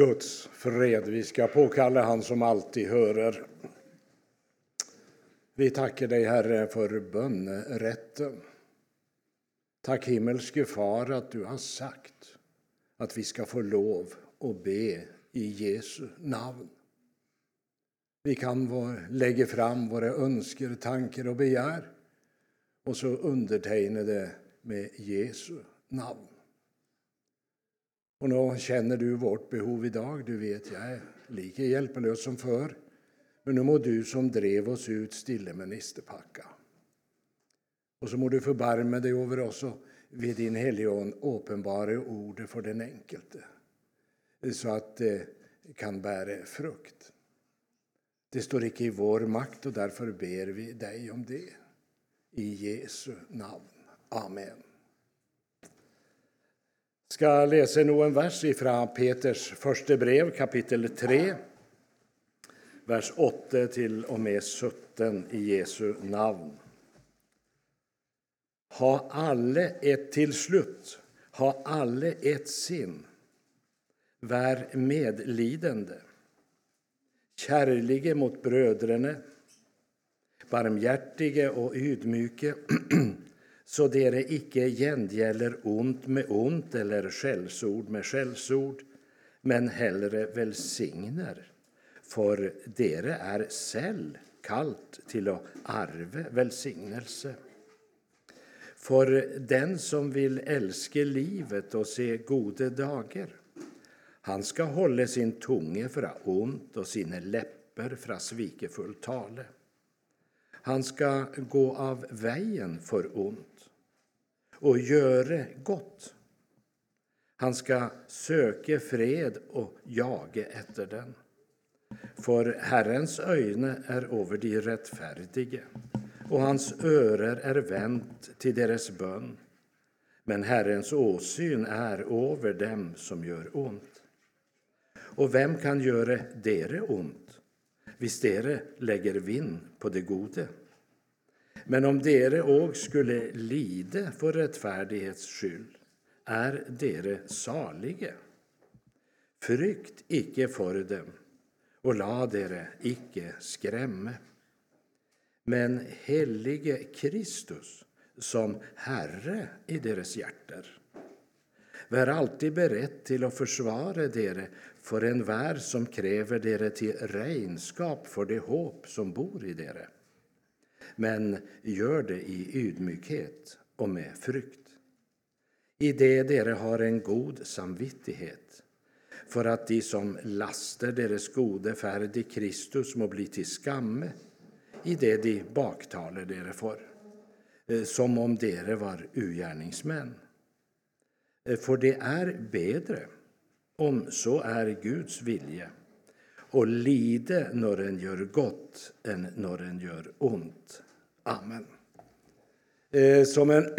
Guds fred. Vi ska påkalla han som alltid hörer. Vi tackar dig, Herre, för bönerätten. Tack himmelske Far att du har sagt att vi ska få lov att be i Jesu namn. Vi kan lägga fram våra önskor, tankar och begär och så underteckna det med Jesu namn. Och nu känner du vårt behov idag. Du vet, jag är lika hjälplös som förr. Men nu må du som drev oss ut stille ministerpacka. Och så må du förbarma dig över oss och vid din helion uppenbara ordet för den enkelte så att det kan bära frukt. Det står icke i vår makt och därför ber vi dig om det. I Jesu namn. Amen ska läsa nu en vers ifrån Peters första brev, kapitel 3, vers 8 till och med 17 i Jesu namn. Ha alle ett till slut, ha alle ett sin. Vär medlidande, kärlige mot bröderna, barmhjärtige och ydmyke så dere icke gjengjelder ont med ont eller skällsord med skällsord, men hellre velsigner, for dere är selv kallt till att arve välsignelse. For den som vill älska livet och se gode dagar, han ska hålla sin tunge fra ont och sina läppar fra svikefull tale. Han ska gå av vägen för ont och göre gott. Han ska söka fred och jaga efter den. För Herrens öjne är över de rättfärdiga och hans örer är vänt till deras bön. Men Herrens åsyn är över dem som gör ont. Och vem kan göra dere ont, visst dere lägger vind på det gode? Men om dere òg skulle lide för rättfärdighets skyld, är dere salige. Frykt icke för dem, och la dere icke skrämme. Men helige Kristus som Herre i deras hjärter. Vær alltid beredd till att försvara dere för en värld som kräver dere till renskap för det hopp som bor i dere men gör det i ydmykhet och med frukt I det dere har en god samvittighet, för att de som laster deres gode färd i Kristus må bli till skamme i det de baktaler dere för, eh, som om dere var ugärningsmän. Eh, för det är bedre, om så är Guds vilje och lide när en gör gott än när en gör ont. Amen. Eh, som en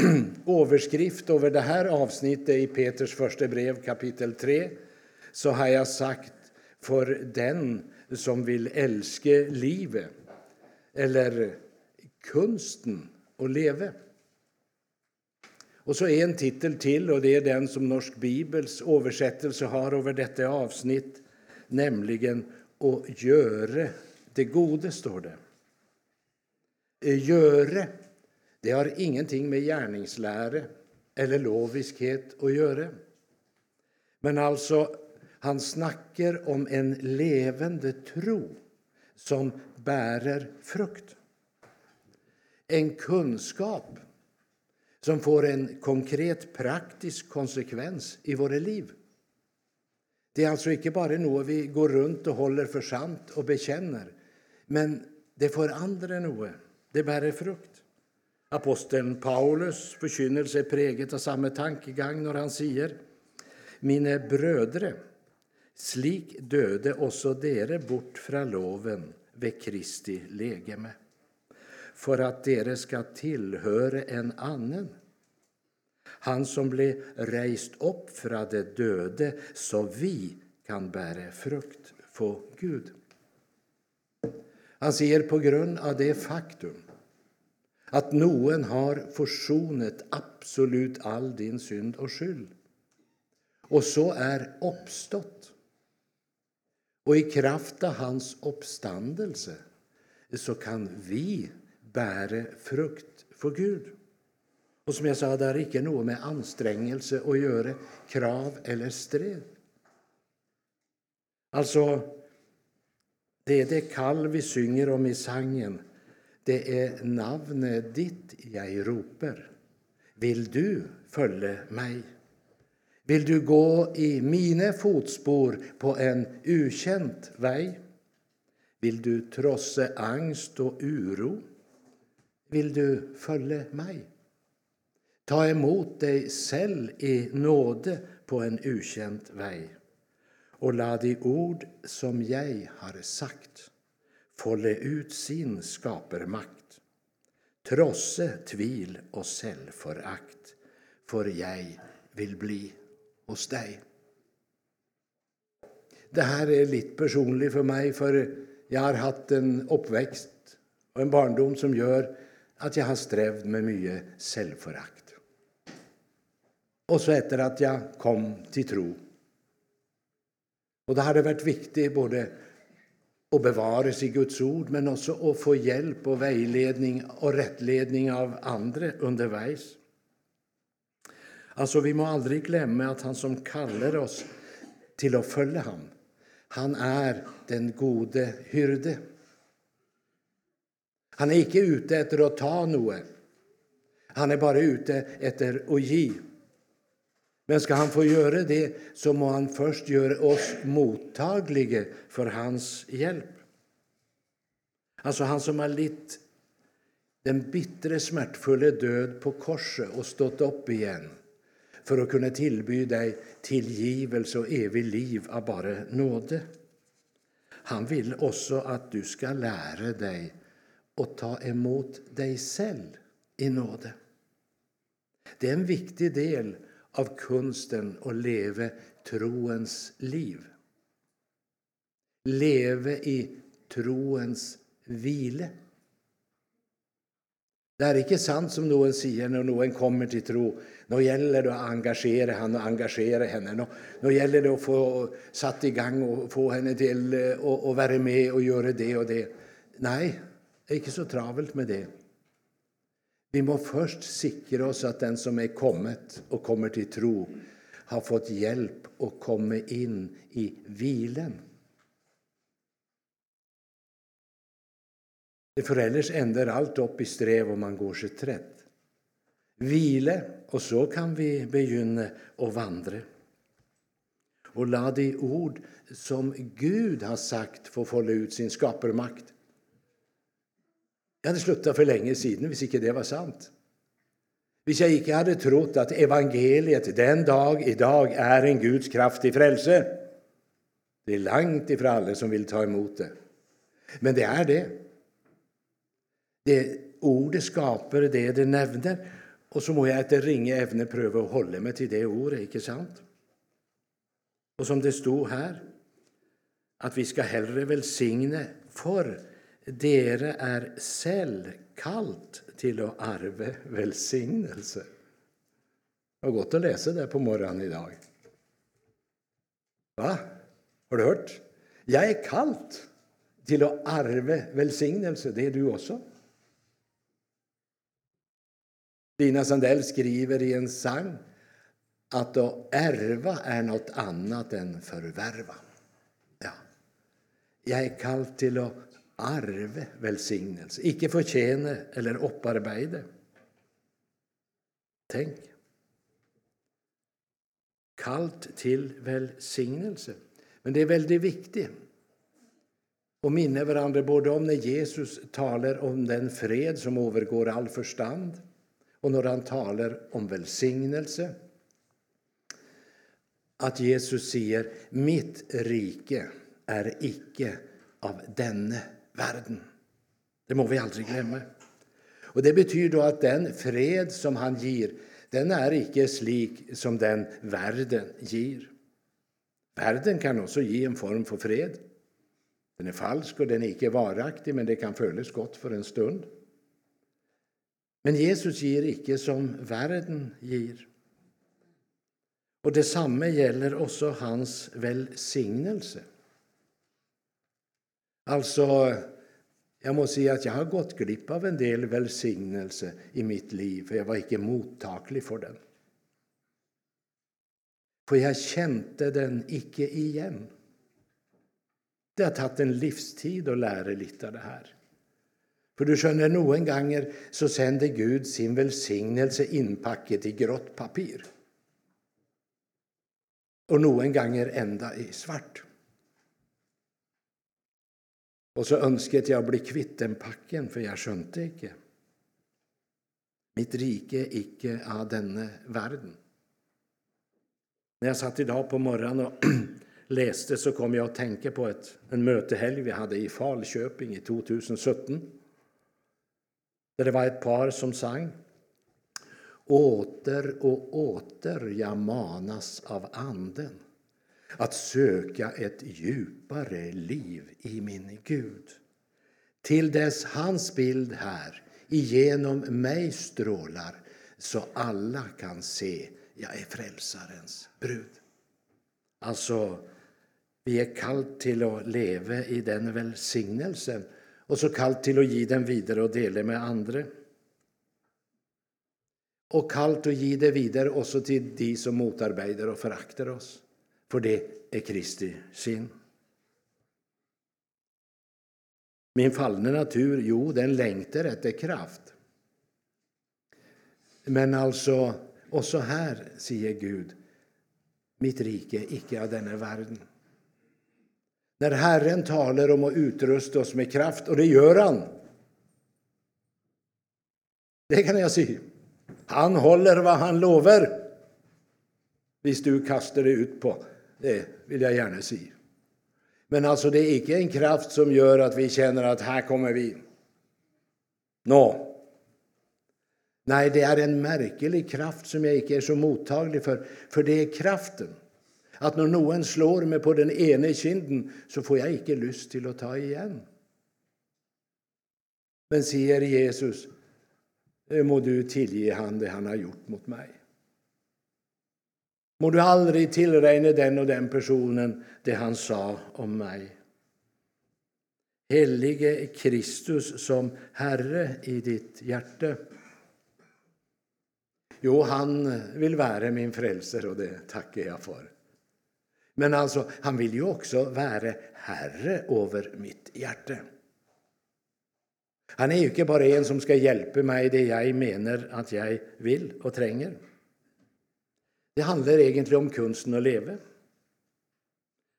överskrift över det här avsnittet i Peters första brev kapitel 3 så har jag sagt för den som vill älska livet eller konsten att leva. Och så en titel till, och det är den som Norsk Bibels översättelse har över detta avsnitt, nämligen att göra det gode, står det. Eh, göre, det har ingenting med gärningslära eller loviskhet att göra. Men alltså, han snackar om en levande tro som bärer frukt. En kunskap som får en konkret praktisk konsekvens i våra liv. Det är alltså inte bara något vi går runt och håller för sant och bekänner, men det får andra något det bär frukt. Aposteln Paulus förkynnelse är präget av samma tankegång när han säger Mine brödre, slik döde också dere bort från loven vid Kristi legeme, för att dere ska tillhöra en annan, han som blev rejst upp från de döde, så vi kan bära frukt för Gud. Han säger på grund av det faktum att någon har försonat absolut all din synd och skyld och så är uppstått Och i kraft av hans uppståndelse så kan vi bära frukt för Gud. Och som jag sa, det har inte något med ansträngelse att göra, krav eller sträv. Alltså, det är det kall vi synger om i sangen. Det är navnet ditt jag ropar. Vill du följa mig? Vill du gå i mina fotspår på en ukänt väg? Vill du trossa angst och oro? Vill du följa mig? Ta emot dig själv i nåde på en ukänt väg och la de ord som jag har sagt folle ut sin skapermakt, trosse tvil och självförakt, för jag vill bli hos dig. Det här är lite personligt för mig, för jag har haft en uppväxt och en barndom som gör att jag har strävt med mycket självförakt. Och så efter att jag kom till tro. Och det hade varit viktigt både att sig i Guds ord men också att få hjälp och vägledning och rättledning av andra underveis. Alltså, vi må aldrig glömma att han som kallar oss till att följa honom, han är den gode hyrde. Han är inte ute efter att ta något. Han är bara ute efter att ge. Men ska han få göra det så må han först göra oss mottagliga för hans hjälp. Alltså han som har litt den bittre, smärtfulla död på korset och stått upp igen för att kunna tillby dig tillgivelse och evig liv av bara nåde. Han vill också att du ska lära dig att ta emot dig själv i nåde. Det är en viktig del av konsten att leva troens liv. Leve i troens vile. Det är inte sant som någon säger när någon kommer till tro. Nu gäller det att engagera han och engagera henne. Nu, gäller det att få satt igång och få henne till eh, att vara med och göra det och det. Nej, det är inte så travelt med det. Vi må först sikra oss att den som är kommet och kommer till tro har fått hjälp att komma in i vilen. För ellers ändar allt upp i sträv om man går sig trätt. Vile, och så kan vi begynna att vandra. Och la de ord som Gud har sagt få fålla ut sin skaparmakt. Jag hade slutat för länge sedan, om inte det var sant. Om jag inte hade trott att evangeliet den dag idag är en Guds kraft i frälse. Det är långt ifrån alla som vill ta emot det. Men det är det. Det ordet skapar det det nämner. Och så må jag efter ringa evne pröva att hålla mig till det ordet, inte sant? Och som det stod här, att vi ska hellre välsigna för dere er selv kalt til å arve velsignelse. Det var gott att läsa det på morgonen dag. Va? Har du hört? Jag är kalt till å arve velsignelse. Det är du också. Dina Sandell skriver i en sang att att ärva är något annat än förvärva. Ja. Jag är kalt till att arve välsignelse, icke förtjäna eller upparbeta. Tänk. Kallt till välsignelse. Men det är väldigt viktigt att minna varandra både om när Jesus talar om den fred som övergår all förstånd och när han talar om välsignelse. Att Jesus säger mitt rike är icke av denne världen. Det må vi aldrig glömma. Och Det betyder då att den fred som han ger, den är icke slik som den världen ger. Världen kan också ge en form för fred. Den är falsk och den är icke varaktig, men det kan följas gott för en stund. Men Jesus ger icke som världen ger. Och detsamma gäller också hans välsignelse. Alltså, jag måste säga att jag har gått glipp av en del välsignelse i mitt liv, för jag var inte mottaglig för den. För jag kände den icke igen. Det har tagit en livstid att lära lite av det här. För du skönner, noen ganger så sänder Gud sin välsignelse inpakket i grått papir. Och noen ganger ända i svart. Och så önsket jag bli kvitt den pakken, för jag skjønte ikke. Mitt rike er ikke av denne verden. När jag satt idag på morgonen och läste så kom jag att tänka på ett, en mötehelg vi hade i Falköping i 2017. Där det var ett par som sang. Åter och åter jag manas av Anden att söka ett djupare liv i min Gud. Till dess hans bild här igenom mig strålar så alla kan se jag är frälsarens brud. Alltså, vi är kallt till att leva i den välsignelsen och så kallt till att ge den vidare och dela med andra. Och kallt att ge det vidare också till de som motarbetar och föraktar oss. För det är Kristi sin. Min fallna natur, jo, den längtar efter kraft. Men alltså, och så här säger Gud, mitt rike är icke av denna världen. När Herren talar om att utrusta oss med kraft, och det gör han. Det kan jag säga. Han håller vad han lovar. visst du kastar det ut på. Det vill jag gärna säga. Men alltså det är icke en kraft som gör att vi känner att här kommer vi. Nå, Nej, det är en märklig kraft som jag inte är så mottaglig för, för det är kraften. Att när någon slår mig på den ena kinden så får jag inte lust till att ta igen. Men säger Jesus, eh, må du tillge han det han har gjort mot mig. Må du aldrig tillräkna den och den personen det han sa om mig. Helige Kristus som Herre i ditt hjärta. Jo, han vill vara min frälsare och det tackar jag för. Men alltså, han vill ju också vara herre över mitt hjärta. Han är ju inte bara en som ska hjälpa mig det jag menar att jag vill och tränger. Det handlar egentligen om konsten att leva.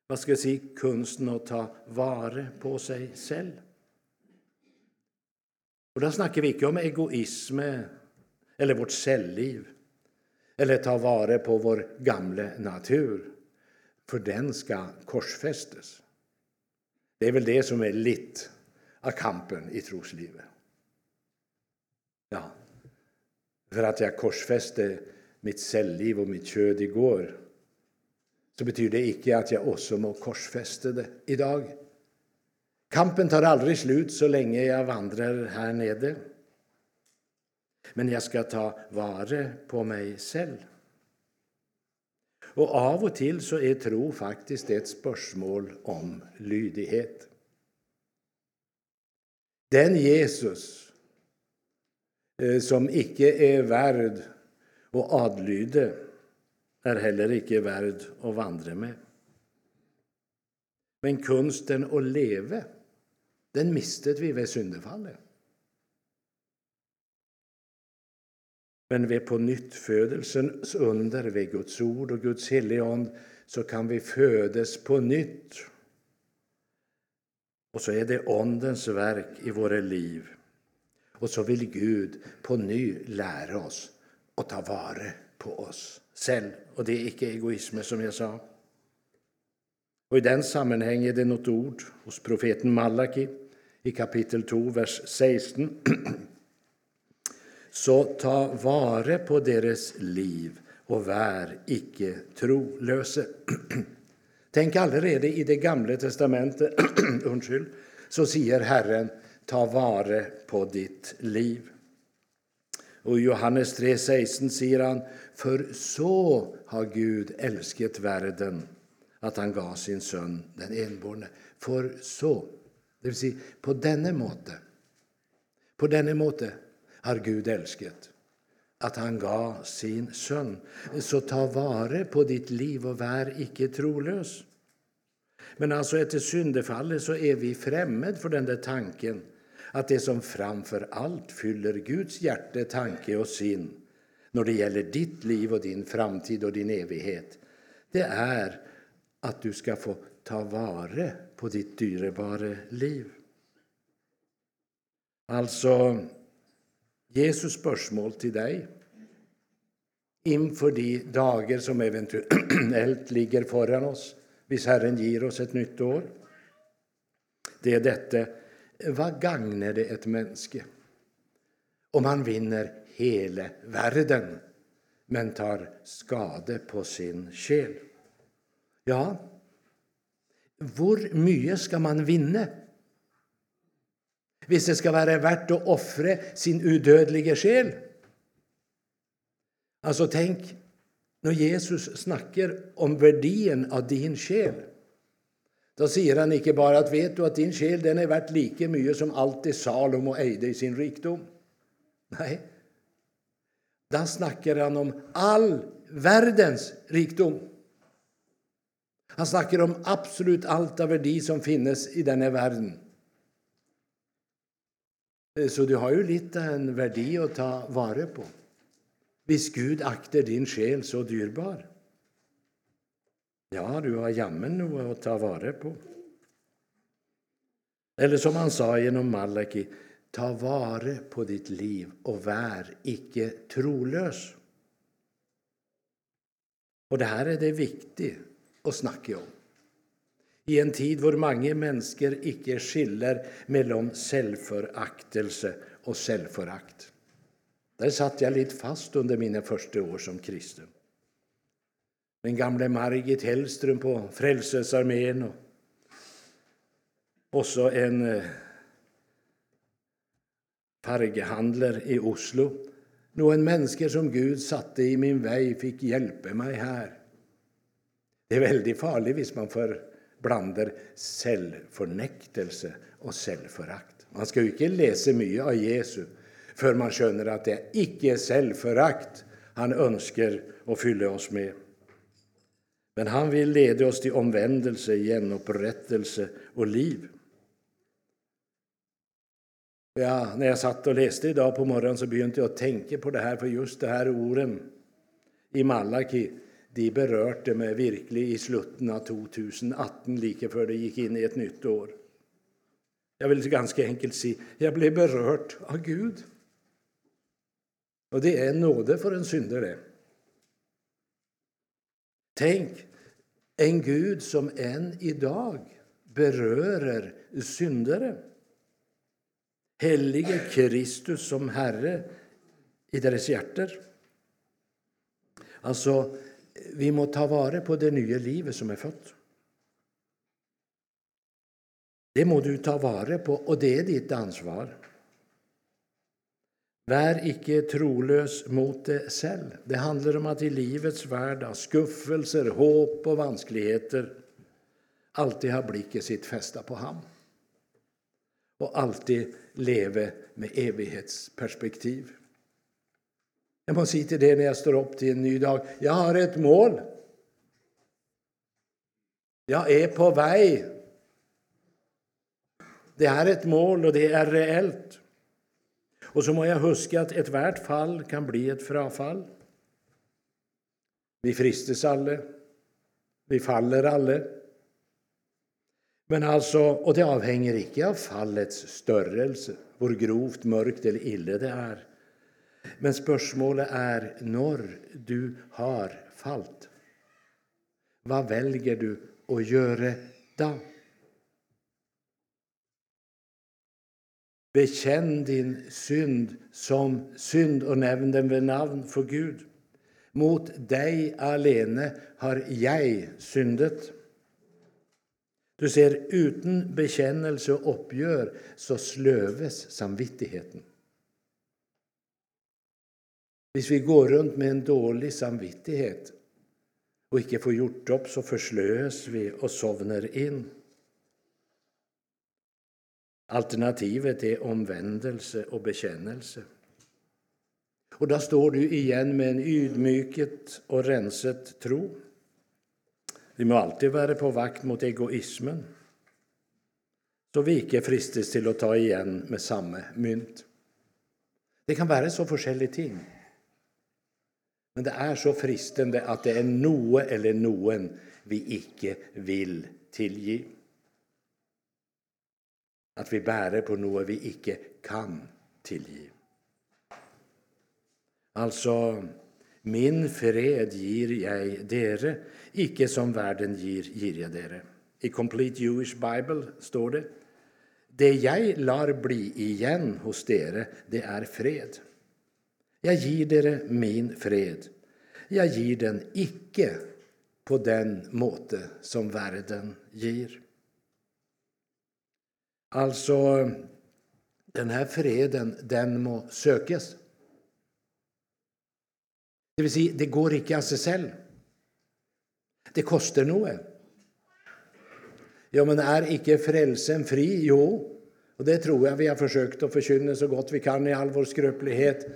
Vad ska jag säga? Konsten att ta vara på sig själv. Och då snackar vi inte om egoism eller vårt cellliv eller ta vara på vår gamla natur, för den ska korsfästes. Det är väl det som är lite av kampen i troslivet. Ja, för att jag korsfäste mitt celliv och mitt kött igår så betyder det icke att jag också må korsfästa det idag. Kampen tar aldrig slut så länge jag vandrar här nere. Men jag ska ta vare på mig själv. Och av och till så är tro faktiskt ett spörsmål om lydighet. Den Jesus eh, som icke är värd och adlyde är heller icke värd att vandra med. Men konsten att leva, den mistet vi vid syndefallet. Men vid pånyttfödelsens under, vid Guds ord och Guds heliga ande, så kan vi födas på nytt. Och så är det ondens verk i våra liv. Och så vill Gud på ny lära oss och ta vara på oss själv. Och det är icke egoism, som jag sa. Och I den sammanhang är det något ord hos profeten Malaki i kapitel 2, vers 16 så ta vare på deras liv och vär icke trolöse. Tänk allerede i det gamla testamentet undskyld, så säger Herren ta vare på ditt liv. Och i Johannes 3.16 säger han för så har Gud älskat världen att han gav sin son den enborne. För så. Det vill säga, på denne måte På denne måte har Gud älskat att han gav sin son. Så ta vare på ditt liv och vär icke trolös. Men alltså efter syndefallet så är vi främmande för den där tanken att det som framför allt fyller Guds hjärte, tanke och sin när det gäller ditt liv och din framtid och din evighet, det är att du ska få ta vara på ditt dyrebara liv. Alltså, Jesus spörsmål till dig inför de dagar som eventuellt ligger föran oss hvis Herren ger oss ett nytt år. Det är detta, vad gagnar det ett mänske om han vinner hela världen men tar skade på sin själ? Ja, hur mycket ska man vinna? Hvis det ska vara värt att offra sin udödliga själ? Alltså, tänk när Jesus snackar om värdien av din själ, då säger han inte bara att vet du att din själ den är värt lika mycket som allt det Salomo ägde i sin rikdom. Nej, då snackar han om all världens rikdom. Han snackar om absolut allt av värde som finns i denna världen. Eh, så du har ju lite en värde att ta vara på. Hvis Gud akter din själ så dyrbar. Ja, du har jammen nog att ta vara på. Eller som han sa genom Malaki, ta vara på ditt liv och vär icke trolös. Och det här är det viktigt att snacka om. I en tid hvor många människor icke skiller mellan självföraktelse och självförakt. Där satt jag lite fast under mina första år som kristen. Den gamle Margit Hellström på Frälsningsarmén och så en eh, fargehandler i Oslo. Noen mennesker som Gud satte i min väg fick hjälpa mig här. Det är väldigt farligt om man förblandar självförnektelse och självförakt. Man ska ju inte läsa mycket av Jesus för man skönner att det icke självförakt han önskar att fylla oss med. Men han vill leda oss till omvändelse, genupprättelse och liv. Ja, när jag satt och läste idag på morgonen så begynte jag att tänka på det här, för just de här orden i Malaki, de berörde mig verkligen i slutet av 2018, lika för det gick in i ett nytt år. Jag vill ganska enkelt säga, jag blev berörd av Gud. Och det är nåde för en syndare. Tänk, en Gud som än idag berörer syndare. Helige Kristus som Herre i deras hjärtan. Alltså, vi må ta vara på det nya livet som är fött. Det må du ta vara på, och det är ditt ansvar. Vär icke trolös mot det själv. Det handlar om att i livets värld av skuffelser, hopp och vanskligheter alltid ha blicken sitt fästa på ham. Och alltid leva med evighetsperspektiv. Jag måste säga till det när jag står upp till en ny dag. Jag har ett mål. Jag är på väg. Det är ett mål och det är reellt. Och så må jag huska att ett värt fall kan bli ett frafall. Vi fristes alle, Vi faller alle. Men alltså, och det avhänger icke av fallets störrelse, hur grovt, mörkt eller illa det är. Men spörsmålet är när du har fallit. Vad väljer du att göra då? Bekänn din synd som synd och nämn den vid namn för Gud. Mot dig alene har jag syndet. Du ser, utan bekännelse och uppgör så slöves samvittigheten. Hvis vi går runt med en dålig samvittighet och inte får gjort upp så förslös vi och sovner in. Alternativet är omvändelse och bekännelse. Och då står du igen med en ydmyket och renset tro. Vi må alltid vara på vakt mot egoismen, så vi ikke fristes till att ta igen med samma mynt. Det kan vara så forskjellige ting. Men det är så fristende att det är noe eller noen vi icke vill tilgi. Att vi bär på något vi icke kan tillge. Alltså, Min fred gir jag dere, icke som världen gir, gir jag dere. I Complete Jewish Bible står det det jag lar bli igen hos dere, det är fred. Jag ger dere min fred. jag ger den icke på den måte som världen ger. Alltså, den här freden, den må sökas. Det vill säga, det går ikke av sig själv. Det koster noe. Ja, men är icke frelsen fri? Jo, och det tror jag vi har försökt att förkynna så gott vi kan i all vår skröplighet.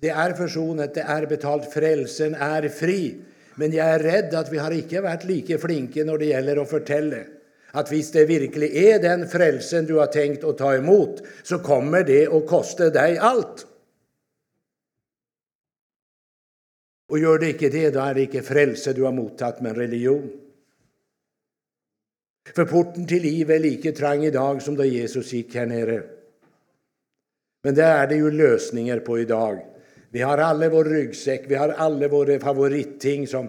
Det är försonat, det är betalt, frälsen är fri. Men jag är rädd att vi har icke varit lika flinke när det gäller att förtälla att hvis det virkelig er den frelsen du har tänkt att ta emot, så kommer det att kosta dig allt. Och gör det icke det, då är det icke frälse du har mottatt, men religion. För porten till liv är lika trang idag som då Jesus gick här nere. Men det är det ju lösningar på idag. Vi har alla vår ryggsäck, vi har alla våra favoritting som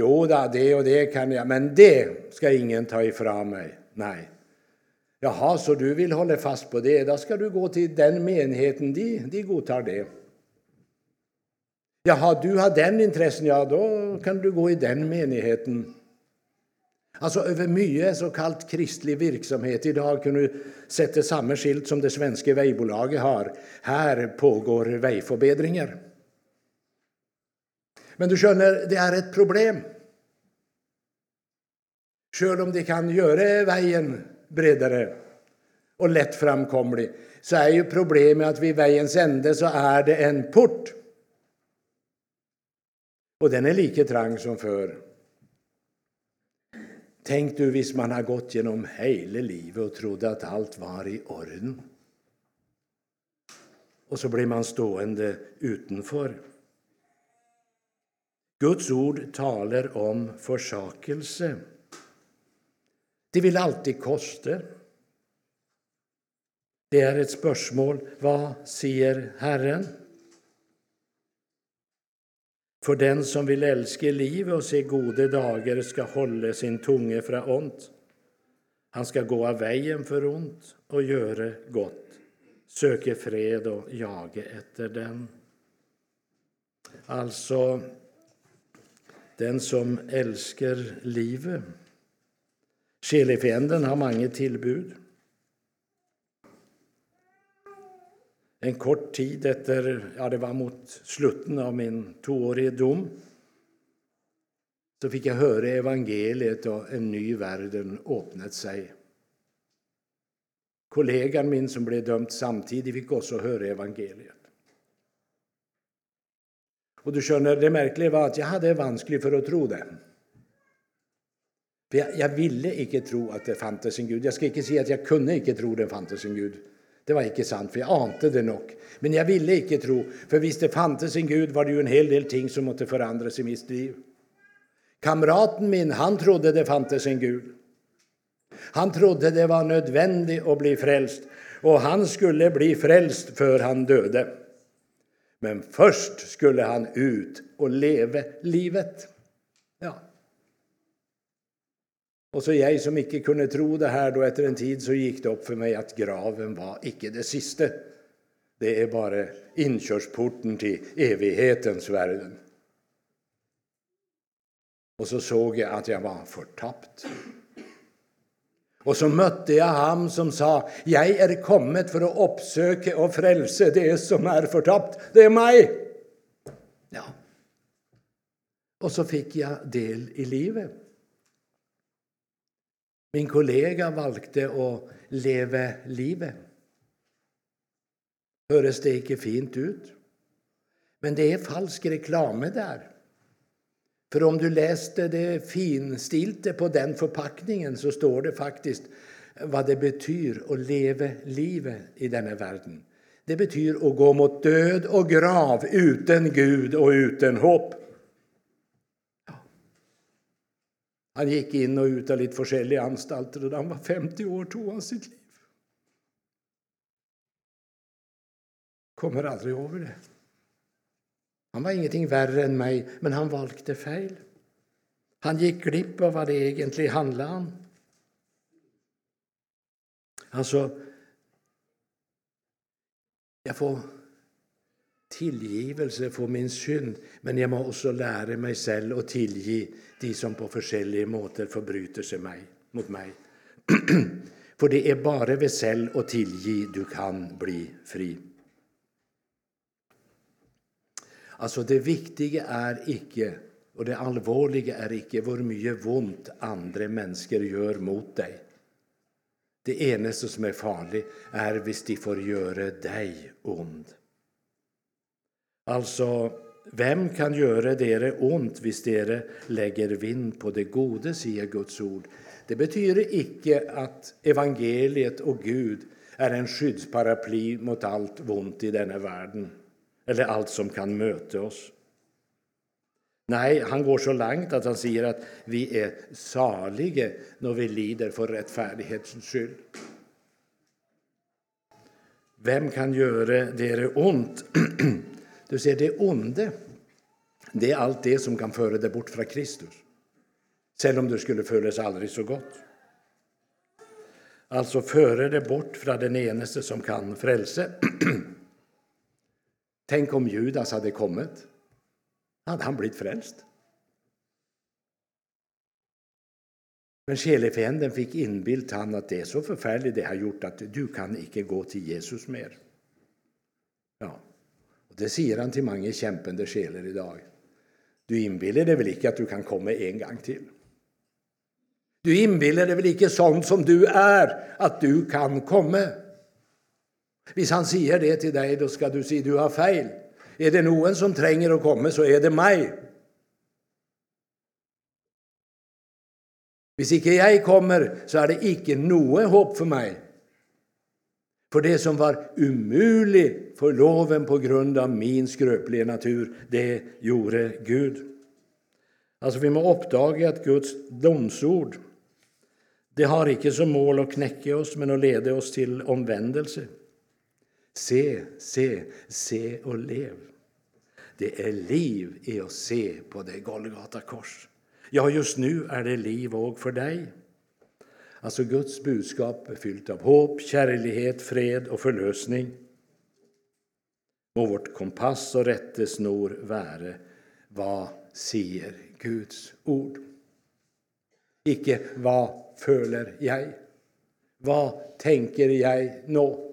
Jo det och det kan jag, men det ska ingen ta ifrån mig. Nej. Jaha, så du vill hålla fast på det? Då ska du gå till den menigheten. De, de godtar det. Jaha, du har den intressen, ja, då kan du gå i den menigheten. Alltså över mycket så kallt kristlig verksamhet. i dag du sätta samma skilt som det svenska vägbolaget har. Här pågår vägförbättringar. Men du skjønner, det er et problem. Själv om de kan gjøre veien bredere og lett framkommelig, så er jo problemet at ved veiens ende så er det en port. Og den er like trang som før. Tenk du hvis man har gått gjennom hele livet og trodde at alt var i orden. Og så blir man stående utenfor. Guds ord taler om försakelse. Det vil alltid koste. Det är ett spörsmål. Vad säger Herren? For den som vill älska livet och se gode dager, ska hålla sin tunge fra ont. Han ska gå av vägen för ont och göra gott, söka fred och jaga efter den. Alltså, den som elsker livet. Sjelefienden har mange tilbud. En kort tid etter ja, det var mot slutten av min toårige dom så fikk jeg høre evangeliet, og en ny verden åpnet seg. Kollegaen min som ble dømt samtidig, fikk også høre evangeliet. Och du skjønner, Det merkelige var at jeg hadde vanskelig for å tro det. For jeg, jeg ville ikke tro at det fantes en Gud. Jeg skal ikke si at jeg kunne ikke tro det fantes en Gud. Det var ikke sant, for jeg ante det nok. Men jeg ville ikke tro, for hvis det fantes en Gud, var det jo en hel del ting som måtte forandres i mitt liv. Kamraten min han trodde det fantes en Gud. Han trodde det var nødvendig å bli frelst, og han skulle bli frelst før han døde. Men först skulle han ut och leva livet. Ja. Och så jag som icke kunde tro det här, då efter en tid så gick det upp för mig att graven var icke det sista. Det är bara inkörsporten till evighetens världen. Och så såg jag att jag var fortapt. Och så mötte jag ham som sa, jag är kommet för att uppsöka och frelse det som är fortapt.' Det är mig! Ja. Och så fick jag del i livet. Min kollega valgte att leva livet. Høres det inte fint ut? Men det är falsk reklam där. För om du läste det finstilte på den förpackningen så står det faktiskt vad det betyder att leva livet i denna världen. Det betyder att gå mot död och grav utan Gud och utan hopp. Ja. Han gick in och ut av lite olika anstalter och när han var 50 år tog han sitt liv. Kommer aldrig över det. Han var ingenting värre än mig, men han valde fel. Han gick glipp av vad det egentligen handlade om. Alltså, jag får tillgivelse för min synd, men jag måste också lära mig själv att tillge de som på olika måter förbryter sig mig, mot mig. för det är bara vid själv och tillge du kan bli fri. Alltså det viktiga är icke, och det allvarliga är icke hur mycket ont andra människor gör mot dig. Det enaste som är farligt är hvis de får göra dig ond. Alltså, vem kan göra dere ont hvis dere lägger vind på det gode, säger Guds ord. Det betyder icke att evangeliet och Gud är en skyddsparaply mot allt ont i denna världen eller allt som kan möta oss. Nej, han går så långt att han säger att vi är saliga när vi lider för rättfärdighetens skull. Vem kan göra det ont? Du ser, det onde, det är allt det som kan föra dig bort från Kristus. Även om det skulle föras aldrig så gott. Alltså föra dig bort från den eneste som kan frälsa. Tänk om Judas hade kommit. Hade han blivit frälst? Men själefienden fick inbilt han att det är så förfärligt det har gjort att du kan icke gå till Jesus mer. Ja, och det säger han till många kämpande själar idag. Du inbillar dig väl icke att du kan komma en gång till? Du inbillar dig väl icke sånt som du är, att du kan komma? Om han säger det till dig, då ska du säga du har fel. Är det någon som tränger att komma så är det mig. Om inte jag kommer så är det inte något hopp för mig. För det som var omöjligt för loven på grund av min skröpliga natur, det gjorde Gud. Alltså vi må uppdaga att Guds domsord det har icke som mål att knäcka oss, men att leda oss till omvändelse. Se, se, se och lev. Det är liv i att se på det Golgata kors. Ja, just nu är det liv och för dig. Alltså Guds budskap är fyllt av hopp, kärlighet, fred och förlösning. Må vårt kompass och rättesnor vara vad säger Guds ord. Icke vad följer jag? Vad tänker jag nå?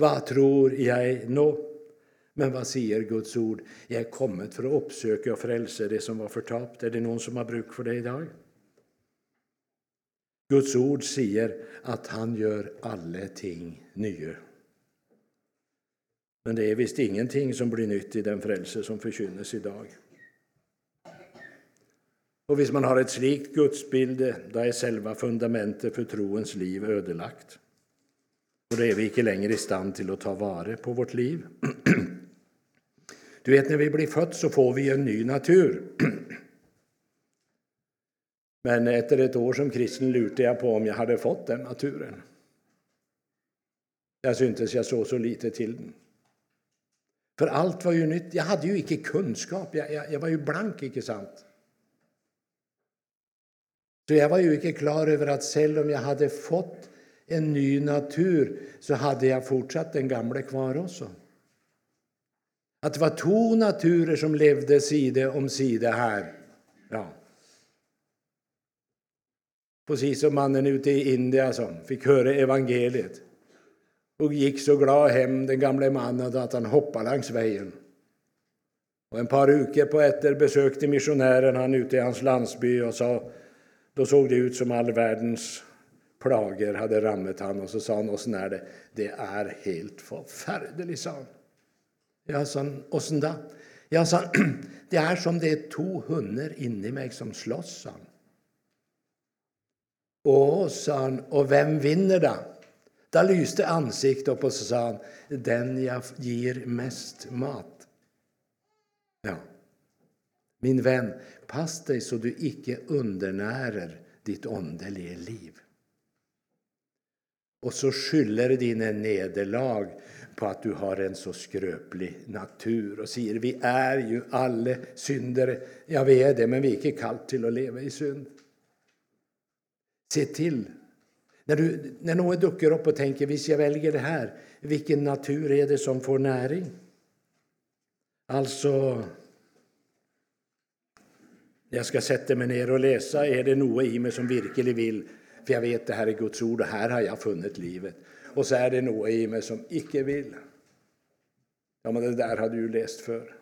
Vad tror jag nå? Men vad säger Guds ord? Jag är kommit för att uppsöka och frälsa det som var förtapt. Är det någon som har bruk för det idag? Guds ord säger att han gör alla ting nya. Men det är visst ingenting som blir nytt i den frälse som förkynnes idag. Och visst man har ett slikt gudsbild, då är själva fundamentet för troens liv ödelagt. Och då är vi inte längre i stand till att ta vara på vårt liv. Du vet, när vi blir född så får vi en ny natur. Men efter ett år som kristen lurte jag på om jag hade fått den naturen. Jag syntes jag såg så lite till den. För allt var ju nytt. Jag hade ju icke kunskap. Jag, jag, jag var ju blank, icke sant? Så jag var ju icke klar över att själv om jag hade fått en ny natur så hade jag fortsatt den gamla kvar också. Att det var två naturer som levde sida om sida här. Ja. Precis som mannen ute i Indien som fick höra evangeliet och gick så glad hem, den gamle mannen, att han hoppade längs vägen. Och en par veckor på efter besökte missionären han ute i hans landsby och sa då såg det ut som all världens plager hade rammat han och så sa han, åssen är det? Det är helt förfärligt, sa han. Ja, sa han, åssen då? Ja, sa han, det är som det är två hundar inne i mig som slåss, sa han. Åh, sa han, och vem vinner då? Då lyste ansiktet upp och så sa han, den jag ger mest mat. Ja. Min vän, pass dig så du icke undernärer ditt åndeliga liv. Och så skyller dina nederlag på att du har en så skröplig natur och säger vi är ju alla syndare. Ja, vi är det, men vi är inte kallt till att leva i synd. Se till, när, du, när någon duckar upp och tänker visst jag väljer det här, vilken natur är det som får näring? Alltså, jag ska sätta mig ner och läsa. Är det något i mig som verkligen vill? För jag vet det här är Guds ord och här har jag funnit livet. Och så är det något i mig som icke vill. Ja, men det där har du ju läst för.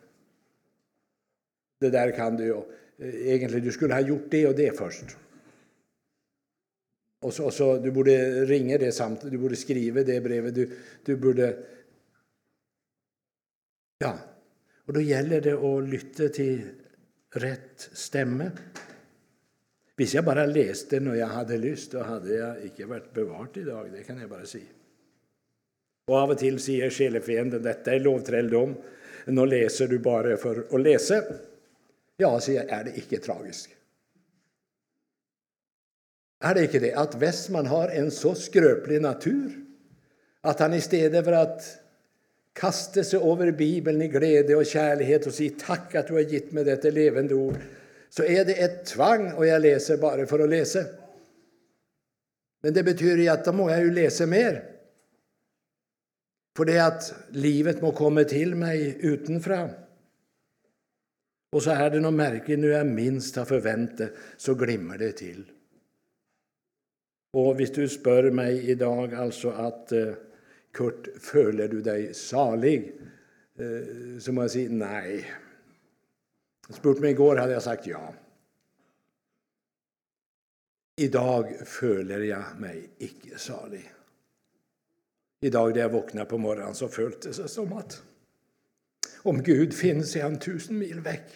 Det där kan du ju. Eh, egentligen, du skulle ha gjort det och det först. Och så, och så, du borde ringa det samt, du borde skriva det brevet, du, du borde... Ja, och då gäller det att lytta till rätt stämme. Visst, jag bara läste när jag hade lust, då hade jag inte varit bevart idag, det kan jag bara säga. Och av och till säger själefienden, detta är lovträldom, nu läser du bara för att läsa. Ja, säger jag, är det icke tragiskt? Är det inte det att Westman har en så skröplig natur att han istället för att kasta sig över Bibeln i glädje och kärlek och säga tack att du har gett mig detta levande ord, så är det ett tvang och jag läser bara för att läsa. Men det betyder ju att då må jag ju läsa mer. För det att livet må komma till mig utanför. Och så är det något märkligt, nu jag minst har förväntat så glimmar det till. Och hvis du spör mig idag alltså att eh, Kurt, följer du dig salig? Eh, så må jag säga nej. Spurt mig igår hade jag sagt ja. Idag följer jag mig icke salig. Idag när jag vaknade på morgonen så föll det sig som att om Gud finns är han tusen mil väck.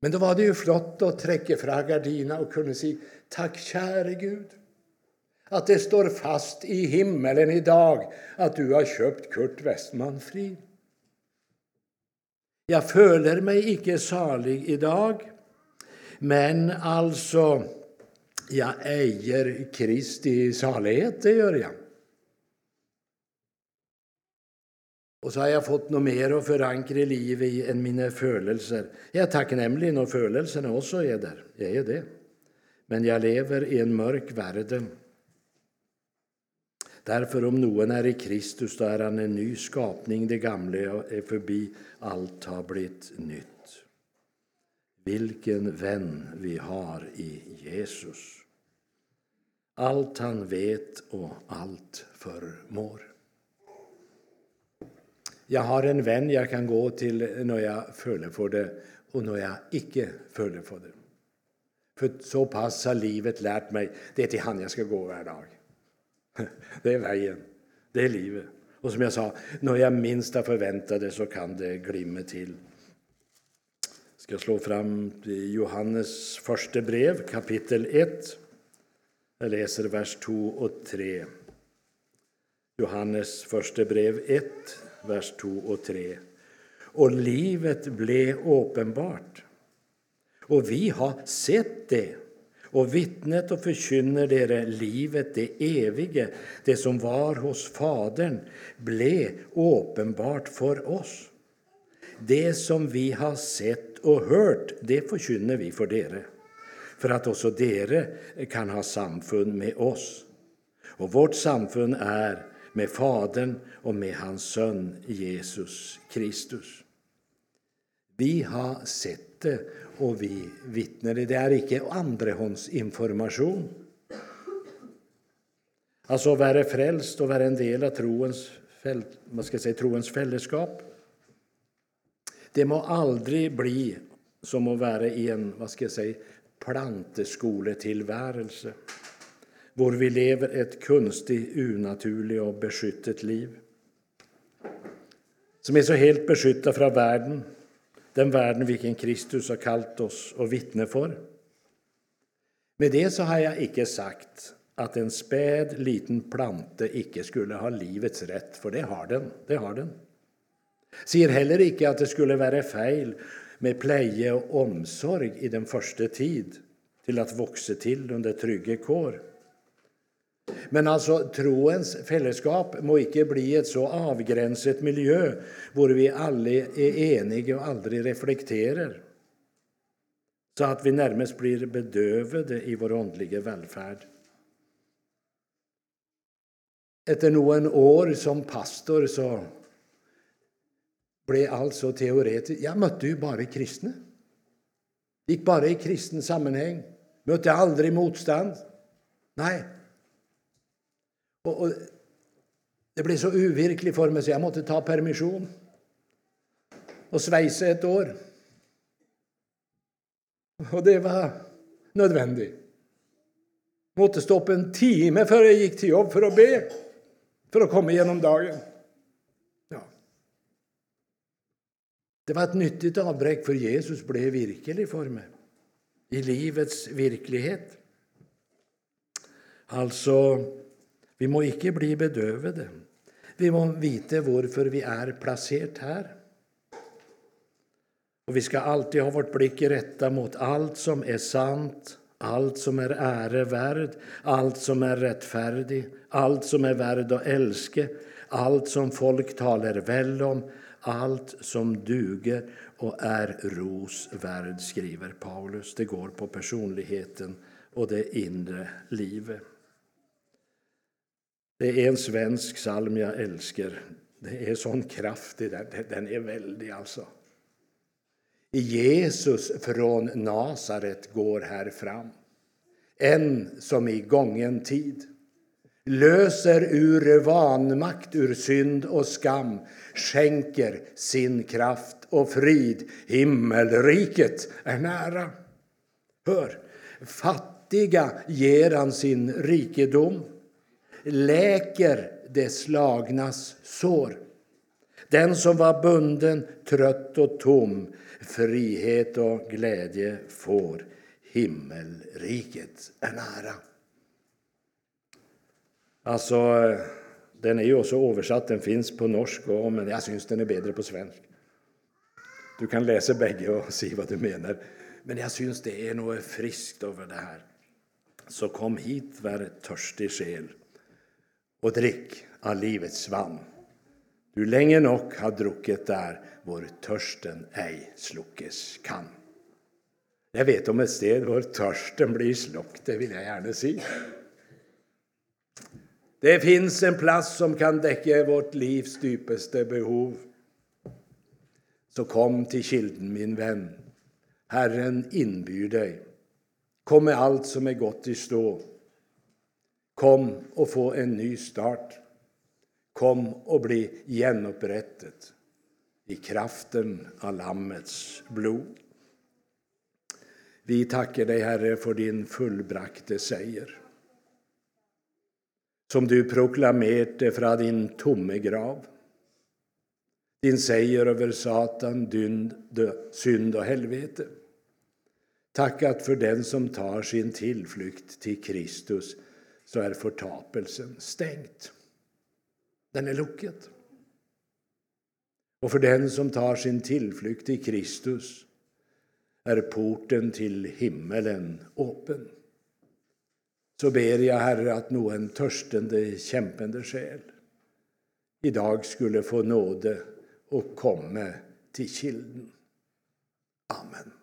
Men då var det ju flott att träcka fra gardina och kunna säga tack käre Gud att det står fast i himmelen idag att du har köpt Kurt Westman fri. Jag föler mig icke salig idag, men alltså, jag äger Kristi salighet, det gör jag. Och så har jag fått något mer att förankra i livet än mina födelser. Jag är tacknämlig när födelserna också är där. Jag är det. Men jag lever i en mörk värld. Därför om någon är i Kristus, då är han en ny skapning. Det gamla är förbi, allt har blivit nytt. Vilken vän vi har i Jesus. Allt han vet och allt förmår. Jag har en vän jag kan gå till när jag följer för det och när jag icke följer för det. För så pass har livet lärt mig, det är till han jag ska gå varje dag. Det är vägen, det är livet. Och som jag sa, när jag minst har förväntade så kan det glimma till. Jag ska slå fram Johannes första brev, kapitel 1. Jag läser vers 2 och 3. Johannes första brev 1, vers 2 och 3. Och livet blev uppenbart. Och vi har sett det och vittnet och förkynner dere livet, det evige, det som var hos Fadern, blev åpenbart för oss. Det som vi har sett och hört, det förkynner vi för dere, för att också dere kan ha samfund med oss. Och vårt samfund är med Fadern och med hans son Jesus Kristus. Vi har sett det och vi vittnar. Det är icke andrahandsinformation. Alltså att vara frälst och vara en del av troens, vad ska säga, troens fällskap. Det må aldrig bli som att vara i en vad ska jag säga, planteskoletillvärelse. hvor vi lever ett kunstigt, unaturligt och beskyttet liv. Som är så helt beskyttat från världen, den världen vilken Kristus har kallat oss och vittne för. Med det så har jag icke sagt att en späd liten plante icke skulle ha livets rätt, för det har den. Det har den. Ser heller icke att det skulle vara fel med pleje och omsorg i den första tid till att växa till under trygga kår. Men alltså troens fällskap må icke bli ett så avgränsat miljö hvor vi alla är eniga och aldrig reflekterar så att vi närmast blir bedövade i vår andliga välfärd. Efter några år som pastor så blev allt så teoretiskt. Jag mötte ju bara kristna. Gick bara i kristen sammanhang. Mötte aldrig motstånd. Nej. Och, och det blev så uvirkligt för mig så jag måste ta permission och svejsa ett år. Och det var nödvändigt. Jag måste stå upp en timme före jag gick till jobb för att be, för att komma igenom dagen. Ja. Det var ett nyttigt avbräck, för Jesus blev virkelig för mig i livets verklighet. Alltså, vi må icke bli bedövade. Vi må veta varför vi är plassert här. Och vi ska alltid ha vårt blick rätta mot allt som är sant, allt som är ärevärd, allt som är rättfärdigt, allt som är värd att älska, allt som folk talar väl om, allt som duger och är ros värd, skriver Paulus. Det går på personligheten och det inre livet. Det är en svensk psalm jag älskar. Det är sån kraft i den. Den är väldig, alltså. Jesus från Nasaret går här fram. En som i gången tid löser ur vanmakt, ur synd och skam skänker sin kraft och frid. Himmelriket är nära. Hör, fattiga ger han sin rikedom läker det slagnas sår. Den som var bunden, trött och tom frihet och glädje får. Himmelriket är nära. Alltså, den är ju också översatt, den finns på norska men jag syns den är bättre på svenska. Du kan läsa bägge och se vad du menar. Men jag syns det är något friskt över det här. Så kom hit, var törstig själ och drick av livets vann. Du länge nog har druckit där vår törsten ej sluckes kan. Jag vet om ett sted var törsten blir sluckt, det vill jag gärna se. Det finns en plats som kan täcka vårt livs djupaste behov. Så kom till kilden, min vän. Herren inbyr dig. Kom med allt som är gott i stå. Kom och få en ny start. Kom och bli genupprättet i kraften av Lammets blod. Vi tackar dig, Herre, för din fullbrakte seger som du proklamerte från din tomme grav. Din seger över Satan, dynd, synd och helvete. Tackat för den som tar sin tillflykt till Kristus så är förtapelsen stängt. Den är locket. Och för den som tar sin tillflykt i Kristus är porten till himmelen öppen. Så ber jag, Herre, att nå en törstande, kämpande själ idag skulle få nåde och komma till kilden. Amen.